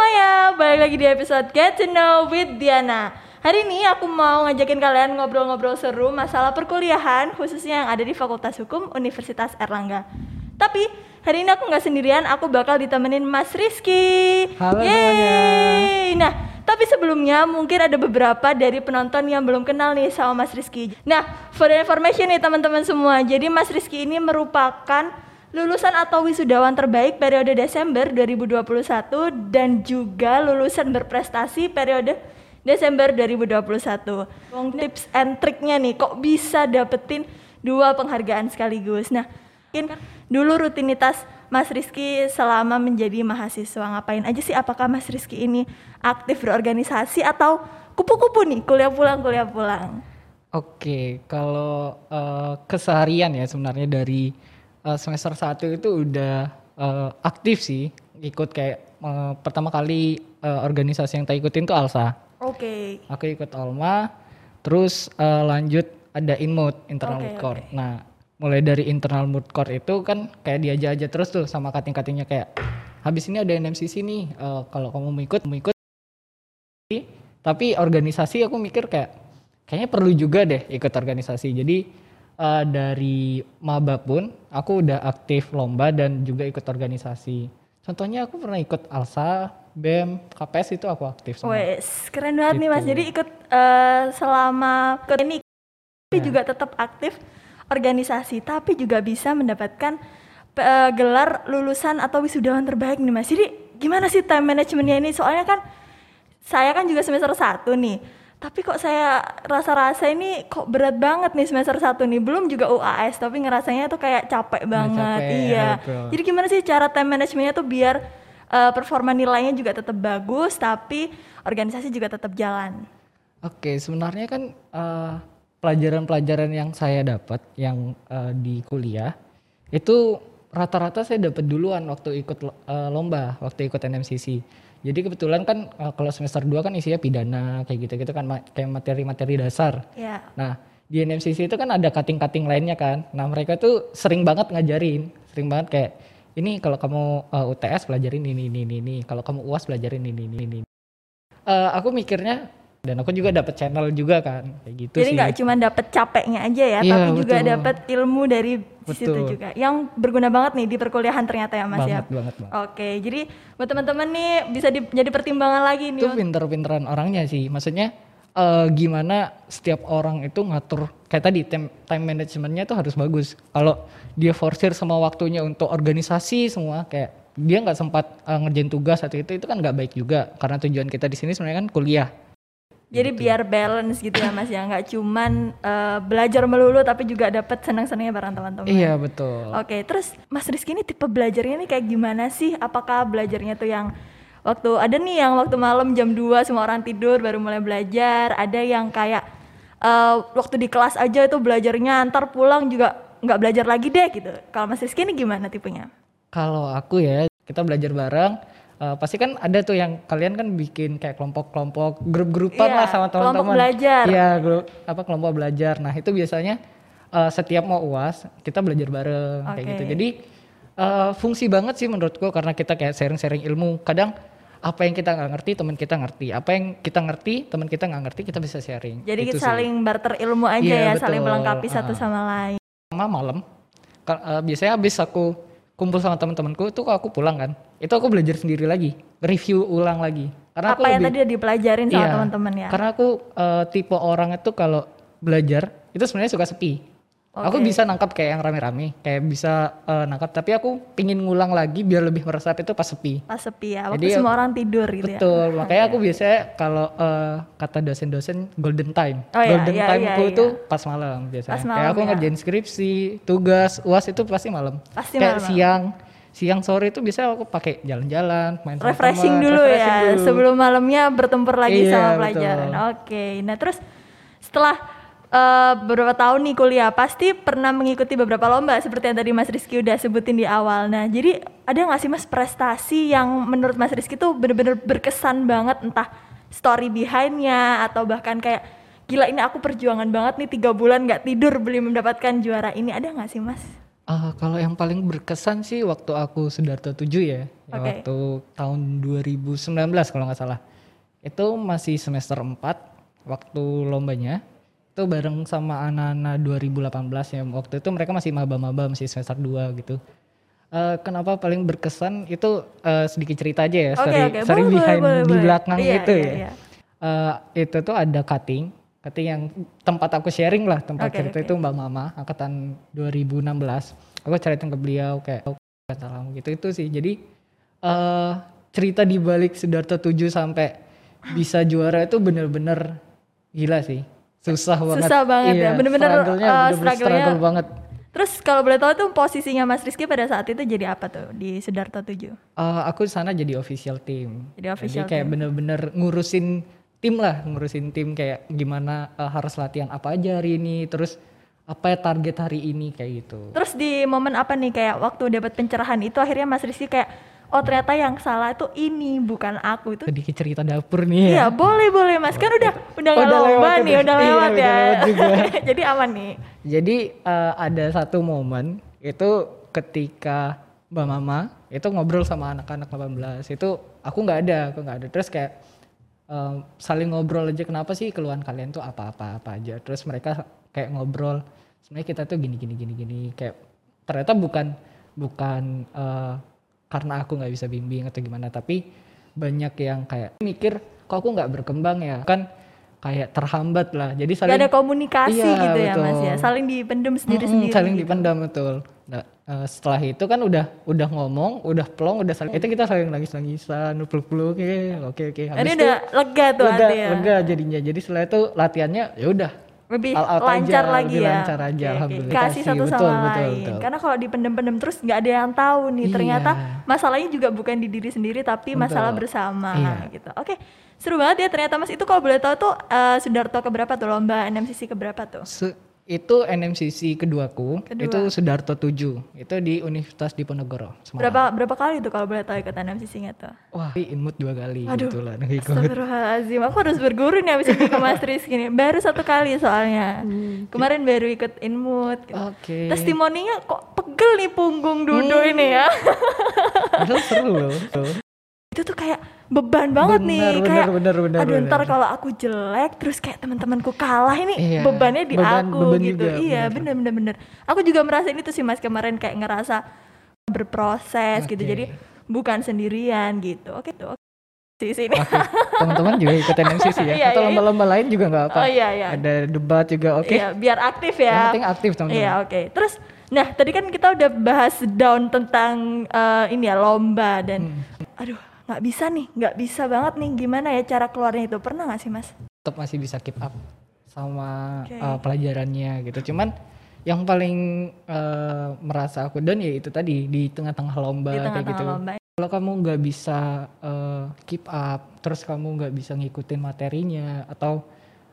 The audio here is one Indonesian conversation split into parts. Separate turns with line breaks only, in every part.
semuanya, balik lagi di episode Get to Know with Diana. Hari ini aku mau ngajakin kalian ngobrol-ngobrol seru masalah perkuliahan, khususnya yang ada di Fakultas Hukum Universitas Erlangga. Tapi hari ini aku nggak sendirian, aku bakal ditemenin Mas Rizky.
Halo
Yeay. Nah, tapi sebelumnya mungkin ada beberapa dari penonton yang belum kenal nih sama Mas Rizky. Nah, for the information nih teman-teman semua, jadi Mas Rizky ini merupakan lulusan atau wisudawan terbaik periode Desember 2021 dan juga lulusan berprestasi periode Desember 2021. Wong tips and triknya nih kok bisa dapetin dua penghargaan sekaligus. Nah, mungkin dulu rutinitas Mas Rizky selama menjadi mahasiswa ngapain aja sih? Apakah Mas Rizky ini aktif berorganisasi atau kupu-kupu nih kuliah pulang kuliah pulang?
Oke, kalau uh, keseharian ya sebenarnya dari uh, semester 1 itu udah uh, aktif sih ikut kayak uh, pertama kali uh, organisasi yang tak ikutin tuh ALSA.
Oke.
Aku ikut Alma, terus uh, lanjut ada InMood, internal mood court.
oke.
Nah, mulai dari internal mood court itu kan kayak diajak aja terus tuh sama kating-katingnya kayak habis ini ada NMCC nih, uh, kalau kamu mau ikut, mau ikut. Tapi organisasi aku mikir kayak kayaknya perlu juga deh ikut organisasi. Jadi uh, dari maba pun aku udah aktif lomba dan juga ikut organisasi. Contohnya aku pernah ikut ALSA, BEM, KPS itu aku aktif semua.
Wes, keren banget nih Mas.
Gitu.
Jadi ikut eh, selama ikut ini tapi
Ya.
juga tetap aktif organisasi, tapi juga bisa mendapatkan eh, gelar lulusan atau wisudawan terbaik nih Mas. Jadi gimana sih time managementnya ini? Soalnya kan saya kan juga semester 1 nih. Tapi kok saya rasa-rasa ini kok berat banget nih semester 1 nih. Belum juga UAS, tapi ngerasanya tuh kayak capek banget.
capek,
iya.
betul.
Jadi gimana sih cara time managementnya tuh biar eh, performa nilainya juga tetap bagus, tapi organisasi juga tetap jalan.
Oke, sebenarnya kan eh, pelajaran-pelajaran yang saya dapat yang eh, di kuliah itu rata-rata saya dapat duluan waktu ikut eh, lomba, waktu ikut NMCC. Jadi kebetulan kan eh, kalau semester 2 kan isinya pidana kayak gitu-gitu kan ma- kayak materi-materi dasar.
Ya.
Nah, di NMCC itu kan ada cutting-cutting lainnya kan. Nah, mereka tuh sering banget ngajarin, sering banget kayak ini kalau kamu uh, UTS pelajarin ini ini ini ini, kalau kamu UAS pelajarin ini ini ini. Eh, aku mikirnya dan aku juga dapat channel juga kan, kayak gitu
Jadi nggak cuma dapet capeknya aja ya,
Iya,
tapi juga dapet ilmu dari situ
Betul.
juga. Yang berguna banget nih di perkuliahan ternyata ya Mas ya.
banget banget banget.
Oke, jadi buat teman-teman nih bisa di- jadi pertimbangan lagi nih.
Itu pinter-pinteran orangnya sih. Maksudnya eh, gimana setiap orang itu ngatur kayak tadi time, time managementnya tuh harus bagus. Kalau dia forsir semua waktunya untuk organisasi semua kayak dia nggak sempat eh, ngerjain tugas atau itu itu kan nggak baik juga karena tujuan kita di sini sebenarnya kan kuliah.
Jadi biar balance gitu ya Mas ya, nggak cuman eh, belajar melulu tapi juga dapet senang-senangnya bareng teman-teman.
Iya betul.
Oke, terus Mas Rizky ini tipe belajarnya nih kayak gimana sih? Apakah belajarnya tuh yang waktu ada nih yang waktu malam jam 2 semua orang tidur baru mulai belajar, ada yang kayak eh, waktu di kelas aja itu belajarnya antar pulang juga nggak belajar lagi deh gitu. Kalau Mas Rizky ini gimana tipenya?
Kalau aku ya kita belajar bareng. Eh, pasti kan ada tuh yang kalian kan bikin kayak kelompok-kelompok grup-grupan
Iya,
lah sama
kelompok
teman-teman.
belajar.
Iya, grup apa kelompok belajar. Nah, itu biasanya eh, setiap mau UAS kita belajar bareng kayak
Oke.
gitu. Jadi eh, fungsi banget sih menurutku karena kita kayak sharing-sharing ilmu. Kadang apa yang kita nggak ngerti teman kita ngerti. Apa yang kita ngerti teman kita nggak ngerti kita bisa sharing.
Jadi
Gitu
kita
sih.
saling barter ilmu aja
Iya,
ya, saling
betul.
melengkapi satu
Ah.
sama lain.
sama malam biasanya habis aku kumpul sama teman-temanku itu aku pulang kan. Itu aku belajar sendiri lagi review ulang lagi. Karena aku
Apa yang
lebih-
tadi udah dipelajarin sama
Iya,
teman-teman ya?
karena aku eh, tipe orang itu kalau belajar itu sebenarnya suka sepi aku
Oke.
bisa nangkap kayak yang rame-rame kayak bisa eh, nangkap tapi aku pingin ngulang lagi biar lebih meresap itu pas sepi
Pas sepi ya, waktu
Jadi,
semua orang tidur gitu ya.
Betul, makanya aku biasanya kalau eh, kata dosen-dosen golden time.
Oh iya,
golden
iya,
timeku
iya,
itu pas malam biasanya.
Pas
kayak
malam
aku
ya.
ngerjain skripsi, tugas, UAS itu pasti malam.
Pasti
kayak
malam.
siang, siang sore itu biasanya aku pakai jalan-jalan, main
refreshing
teman,
dulu
refreshing
ya
dulu.
sebelum malamnya bertempur lagi
Iya,
sama
betul.
pelajaran. Oke. Nah, terus setelah eh, beberapa tahun nih kuliah, pasti pernah mengikuti beberapa lomba seperti yang tadi Mas Rizky udah sebutin di awal. Nah, jadi ada nggak sih Mas prestasi yang menurut Mas Rizky tuh bener-bener berkesan banget entah story behindnya atau bahkan kayak gila ini aku perjuangan banget nih tiga bulan nggak tidur belum mendapatkan juara ini ada nggak sih Mas?
Ah, kalau yang paling berkesan sih waktu aku Sudarto 7 ya, ya
Oke.
waktu tahun 2019 kalau nggak salah. Itu masih semester 4 waktu lombanya. Itu bareng sama anak-anak 2018 ya. Waktu itu mereka masih maba-maba, masih semester 2 gitu. Eh, kenapa paling berkesan itu eh, sedikit cerita aja ya,
oke.
story
Boleh,
behind
boleh,
di
boleh.
belakang
Iya,
gitu
iya,
ya.
iya.
Eh, itu tuh ada cutting, cutting yang tempat aku sharing lah, tempat
Oke,
cerita
oke.
itu Mbak Mama angkatan 2016. Aku ceritain ke beliau kayak "Oh, salam gitu itu sih. Jadi eh cerita di balik Sidarto 7 sampai bisa juara itu bener-bener gila sih. Susah banget.
Susah banget ya,
Iya,
bener-bener,
struggle-nya
eh,
bener-bener
struggle-nya-
struggle banget.
Terus kalau boleh tahu tuh posisinya Mas Rizky pada saat itu jadi apa tuh di Sudarto 7?
Eh, aku di sana jadi official team.
Jadi official
kayak bener-bener ngurusin tim lah, ngurusin tim kayak gimana eh, harus latihan apa aja hari ini, terus apa ya target hari ini kayak gitu.
Terus di momen apa nih kayak waktu dapat pencerahan itu akhirnya Mas Rizky kayak oh ternyata yang salah itu ini bukan aku itu.
Sedikit cerita dapur nih
Iya
ya.
boleh boleh Mas kan udah udah nggak
Udah lewat
nih
udah.
udah
Iya,
lewat
udah
ya.
lewat juga.
Jadi aman nih.
Jadi eh, ada satu momen itu ketika Mbak Mama itu ngobrol sama anak-anak 18 itu aku nggak ada, aku nggak ada. Terus kayak eh, saling ngobrol aja kenapa sih keluhan kalian tuh apa-apa apa aja. Terus mereka kayak ngobrol sebenarnya kita tuh gini gini gini gini kayak ternyata bukan bukan eh, karena aku nggak bisa bimbing atau gimana tapi banyak yang kayak mikir kok aku nggak berkembang ya kan kayak terhambat lah jadi saling
Gak ada komunikasi
Iya,
gitu ya Mas
betul.
ya. Saling dipendem
Mm-mm,
sendiri-sendiri.
saling
gitu.
dipendam betul. Nah, eh, setelah itu kan udah udah ngomong, udah plong, udah saling itu kita saling nangis-nangisan, peluk-peluk, oke oke oke.
Ini
Habis itu
udah lega tuh
lega,
hati ya.
lega jadinya. Jadi setelah itu latihannya ya udah
lebih
All out
lancar
aja,
lagi
lebih
ya.
lancar aja,
oke.
alhamdulillah.
Kasih
Kasih,
satu
betul,
sama
betul,
lain.
betul.
Karena kalau dipendem-pendem terus nggak ada yang tahu nih.
Iya.
Ternyata masalahnya juga bukan di diri sendiri tapi
Betul.
masalah bersama
Iya.
gitu. Oke. Seru banget ya ternyata Mas itu kalau boleh tahu tuh eh, Sudarto keberapa tuh lomba NMCC keberapa tuh?
Se- itu NMCC keduaku,
Kedua.
itu Sudarto 7. Itu di Universitas Diponegoro, Semarang.
Berapa berapa kali tuh kalau boleh tahu ikut NMCC-nya tuh?
Wah, inmut dua kali
Aduh,
gitu lah.
Astagfirullahaladzim, aku harus berguru nih abis ini ke Mas Rizky nih. Baru satu kali soalnya. Kemarin baru ikut Inmut. Gitu.
Oke.
Testimoninya kok pegel nih punggung Dudo ini ya.
Padahal seru loh.
Itu tuh kayak beban banget nih.
Benar, benar,
kayak,
benar, benar,
aduh
benar.
ntar kalau aku jelek terus kayak teman-temanku kalah ini
Iya,
bebannya di
beban-
aku
beban
gitu.
juga,
iya
benar.
bener bener bener. Aku juga merasa ini tuh sih mas kemarin kayak ngerasa berproses gitu.
Oke.
Jadi bukan sendirian gitu. Oke tuh. Oke. Di sini.
Teman-teman juga ikut NMCC ya.
Iya,
Atau
iya.
lomba-lomba lain juga nggak apa.
Oh iya iya.
Ada debat juga, oke.
Iya, biar aktif
Yang
ya.
penting aktif teman-teman.
Iya, oke. Terus nah, tadi kan kita udah bahas down tentang eh, ini ya lomba dan
Hmm.
aduh, nggak bisa nih, nggak bisa banget nih gimana ya cara keluarnya itu. Pernah nggak sih, Mas?
Tetap masih bisa keep up sama
Oke.
uh, pelajarannya gitu. Cuman yang paling uh, merasa aku down ya itu tadi di tengah-tengah lomba
Di
kayak
tengah-tengah
gitu.
lomba.
Kalau kamu nggak bisa uh, keep up, terus kamu nggak bisa ngikutin materinya atau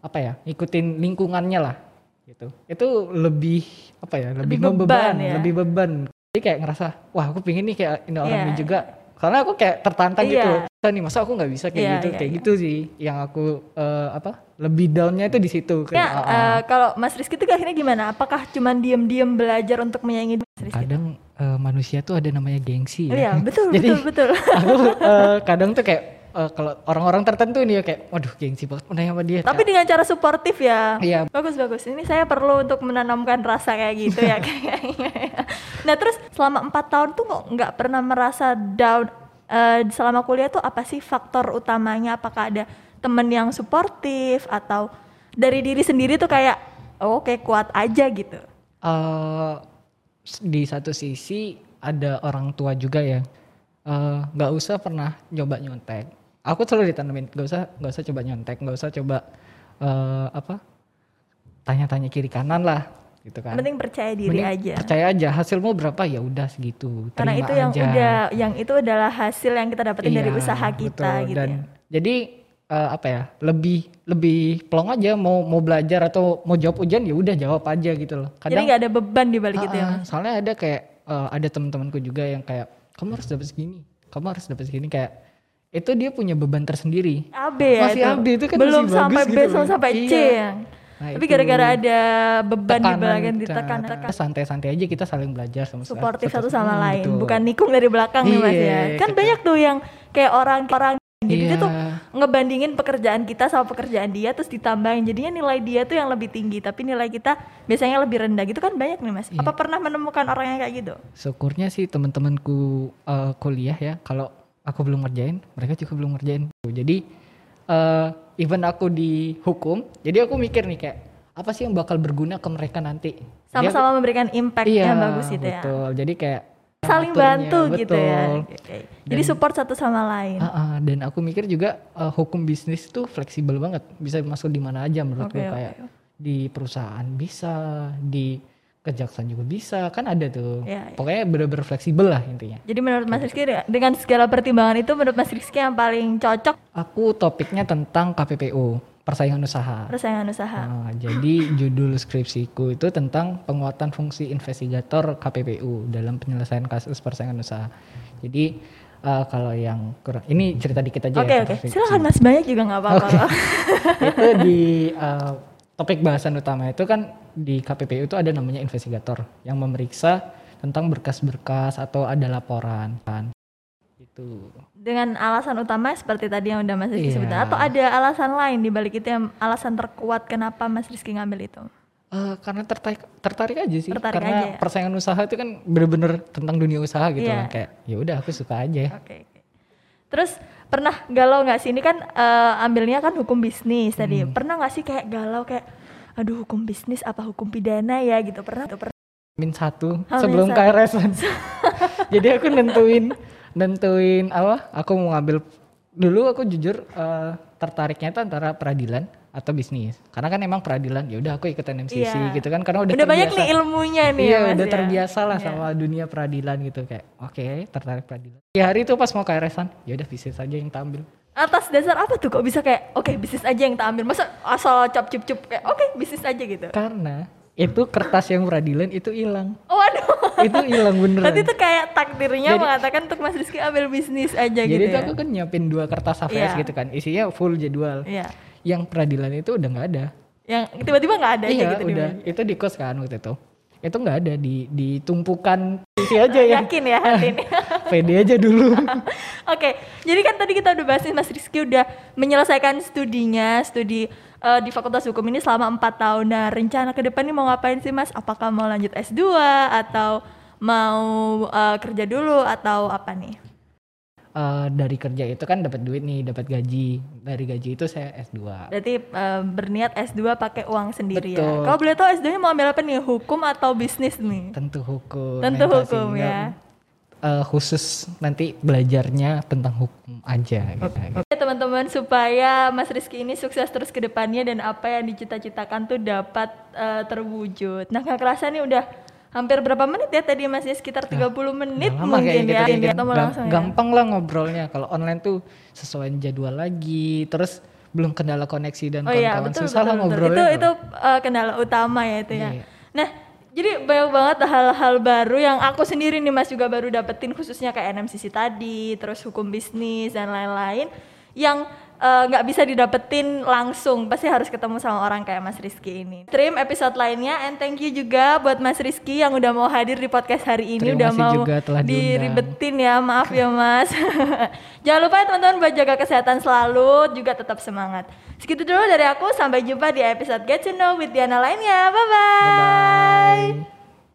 apa ya, ngikutin lingkungannya lah gitu. Itu lebih apa ya, lebih,
Lebih beban
membeban,
ya?
lebih beban. Jadi kayak ngerasa, wah aku pingin nih kayak ini orang
Iya.
ini juga. Karena aku kayak tertantang
Iya.
gitu. Masa nih masa aku nggak bisa kayak
Iya,
gitu,
iya,
kayak
iya.
gitu sih. Yang aku eh, apa, lebih downnya itu di situ.
Ya,
Kayak, ah.
eh, kalau Mas Rizky itu akhirnya gimana? Apakah cuman diem-diem belajar untuk menyaingi Mas Rizky?
kadang eh, manusia tuh ada namanya gengsi
Oh, iya,
ya.
betul,
Jadi
betul, betul.
aku eh, kadang tuh kayak eh, kalau orang-orang tertentu nih ya kayak, waduh gengsi banget menanya sama dia.
Tapi dengan cara suportif ya.
Iya.
Bagus bagus. Ini saya perlu untuk menanamkan rasa kayak gitu ya kayaknya. Nah terus selama empat tahun tuh kok nggak pernah merasa down eh, selama kuliah tuh apa sih faktor utamanya? Apakah ada temen yang suportif atau dari diri sendiri tuh kayak oh, oke kuat aja gitu.
eh di satu sisi ada orang tua juga ya nggak usah pernah nyoba nyontek aku selalu ditanemin nggak usah nggak usah coba nyontek nggak usah coba eh, apa tanya-tanya kiri kanan lah gitu kan
penting percaya diri
Mending
aja.
percaya aja hasilmu berapa ya udah segitu
Karena itu yang
aja.
udah yang itu adalah hasil yang kita dapetin dari
Iya,
usaha kita
betul.
gitu
dan
ya.
jadi eh, apa ya lebih lebih plong aja mau mau belajar atau mau jawab ujian ya udah jawab aja gitu loh
Jadi nggak ada beban di balik itu ya. Mas?
soalnya ada kayak eh, ada teman-temanku juga yang kayak kamu harus dapat segini kamu harus dapat segini kayak itu dia punya beban tersendiri
AB ya
Masih
itu.
AB itu kan
belum
masih
sampai
bagus
B
gitu
sampai C
Iya.
ya.
Nah,
Tapi gara-gara ada beban di belakang ditekan, tekan.
santai-santai aja kita saling belajar sama
suportif satu sama
Hmm,
lain,
betul.
bukan nikung dari belakang nih Mas ya.
Iya,
Kan
kita-
banyak tuh yang kayak orang-orang jadi dia
Iya.
tuh ngebandingin pekerjaan kita sama pekerjaan dia terus ditambahin jadinya nilai dia tuh yang lebih tinggi tapi nilai kita biasanya lebih rendah gitu kan banyak nih Mas.
Iya.
Apa pernah menemukan orang yang kayak gitu?
syukurnya sih teman-temanku eh, kuliah ya kalau aku belum ngerjain mereka juga belum ngerjain jadi eh, even aku di hukum jadi aku mikir nih kayak apa sih yang bakal berguna ke mereka nanti
Sama-sama memberikan impact
iya,
yang bagus gitu ya.
betul jadi kayak
Saling
aturnya,
bantu gitu ya.
betul.
Oke. Jadi support satu sama lain.
Ah, ah, dan aku mikir juga eh, hukum bisnis tuh fleksibel banget bisa masuk di mana aja menurutku
Oke, oke.
kayak di perusahaan bisa di kejaksaan juga bisa kan ada tuh
Iya, iya.
pokoknya bener-bener fleksibel lah intinya
Jadi menurut Mas Rizky dengan segala pertimbangan itu menurut Mas Rizky yang paling cocok
Aku topiknya tentang KPPU, persaingan usaha.
persaingan usaha.
Nah, jadi judul skripsiku itu tentang penguatan fungsi investigator KPPU dalam penyelesaian kasus persaingan usaha. Jadi eh, kalau yang kurang, ini cerita dikit aja
Oke
ya.
oke.
skripsi.
Silakan Mas banyak juga nggak apa-apa. kok.
itu di eh, topik bahasan utama itu kan di KPPU itu ada namanya investigator yang memeriksa tentang berkas-berkas atau ada laporan kan. Itu.
Dengan alasan utama seperti tadi yang udah Mas Rizky
Iya.
sebutkan atau ada alasan lain di balik itu yang alasan terkuat kenapa Mas Rizky ngambil itu?
Eh, karena tertarik tertarik aja sih
Tertarik
karena
aja ya?
persaingan usaha itu kan bener-bener tentang dunia usaha gitu
Iya.
kan kayak ya udah aku suka aja
Oke. oke. Terus pernah galau nggak sih ini kan eh, ambilnya kan hukum bisnis tadi.
Hmm.
Pernah nggak sih kayak galau kayak aduh hukum bisnis apa hukum pidana ya gitu pernah tuh pernah.
min satu
Oh, min
sebelum
satu.
KRS jadi aku nentuin nentuin apa aku mau ngambil dulu aku jujur eh, tertariknya itu antara peradilan atau bisnis karena kan emang peradilan ya udah aku ikutan MCC
Iya.
gitu kan karena udah,
Udah, banyak nih ilmunya nih
iya
ya
udah
ya.
terbiasa lah
Iya.
sama dunia peradilan gitu kayak oke tertarik peradilan di hari itu pas mau KRS-an ya udah bisnis aja yang tampil
Atas dasar apa tuh kok bisa kayak oke bisnis aja yang tak ambil masa asal cap cup cup kayak oke bisnis aja gitu.
karena itu kertas yang peradilan itu hilang
Oh waduh.
itu hilang beneran
Berarti itu kayak takdirnya
Jadi-
mengatakan untuk Mas Rizky ambil bisnis aja
jadi
gitu
itu
ya.
aku kan nyiapin dua kertas AVS
Iya.
gitu kan isinya full jadwal
Iya.
yang peradilan itu udah nggak ada
Yang tiba-tiba nggak ada aja
iya
gitu di
udah
meja.
itu di kos kan waktu itu itu nggak ada di ditumpukan isi aja ya
Yakin ya hati ini.
pede aja dulu
Oke, jadi kan tadi kita udah bahas nih Mas Rizky udah menyelesaikan studinya, studi eh, di Fakultas Hukum ini selama empat tahun. Nah, rencana ke depan nih mau ngapain sih Mas? Apakah mau lanjut S2 atau mau eh, kerja dulu atau apa nih?
Eh, dari kerja itu kan dapat duit nih dapat gaji dari gaji itu saya S2
Berarti eh, berniat S2 pakai uang sendiri ya.
Betul.
Kalau boleh tahu S2-nya mau ambil apa nih? Hukum atau bisnis nih?
tentu hukum
Tentu hukum ya.
Eh, khusus nanti belajarnya tentang hukum aja gitu.
Oke teman-teman supaya Mas Rizky ini sukses terus ke depannya dan apa yang dicita-citakan tuh dapat eh, terwujud. Nah nggak kerasa nih udah hampir berapa menit ya tadi Mas ya sekitar 30 menit
Udah lama
mungkin
kayak
ya.
gitu,
Ini
kayak
ketemu
gam-
langsung ya.
gampang lah ngobrolnya kalau online tuh sesuai jadwal lagi terus belum kendala koneksi dan
Oh iya
kawan-kawan
betul
susah lah
betul, betul.
ngobrolnya
Itu itu eh, kendala utama ya itu ya.
Iya.
Nah jadi banyak banget hal-hal baru yang aku sendiri nih Mas juga baru dapetin khususnya kayak NMCC tadi, terus hukum bisnis dan lain-lain yang eh, nggak bisa didapetin langsung pasti harus ketemu sama orang kayak Mas Rizky ini. Stream episode lainnya and thank you juga buat Mas Rizky yang udah mau hadir di podcast hari ini
Terima
udah mau
juga telah
diribetin ya maaf ya Mas. Jangan lupa ya teman-teman buat jaga kesehatan selalu juga tetap semangat. Segitu dulu dari aku sampai jumpa di episode Get to Know with Diana lainnya. Bye bye.
Bye-bye.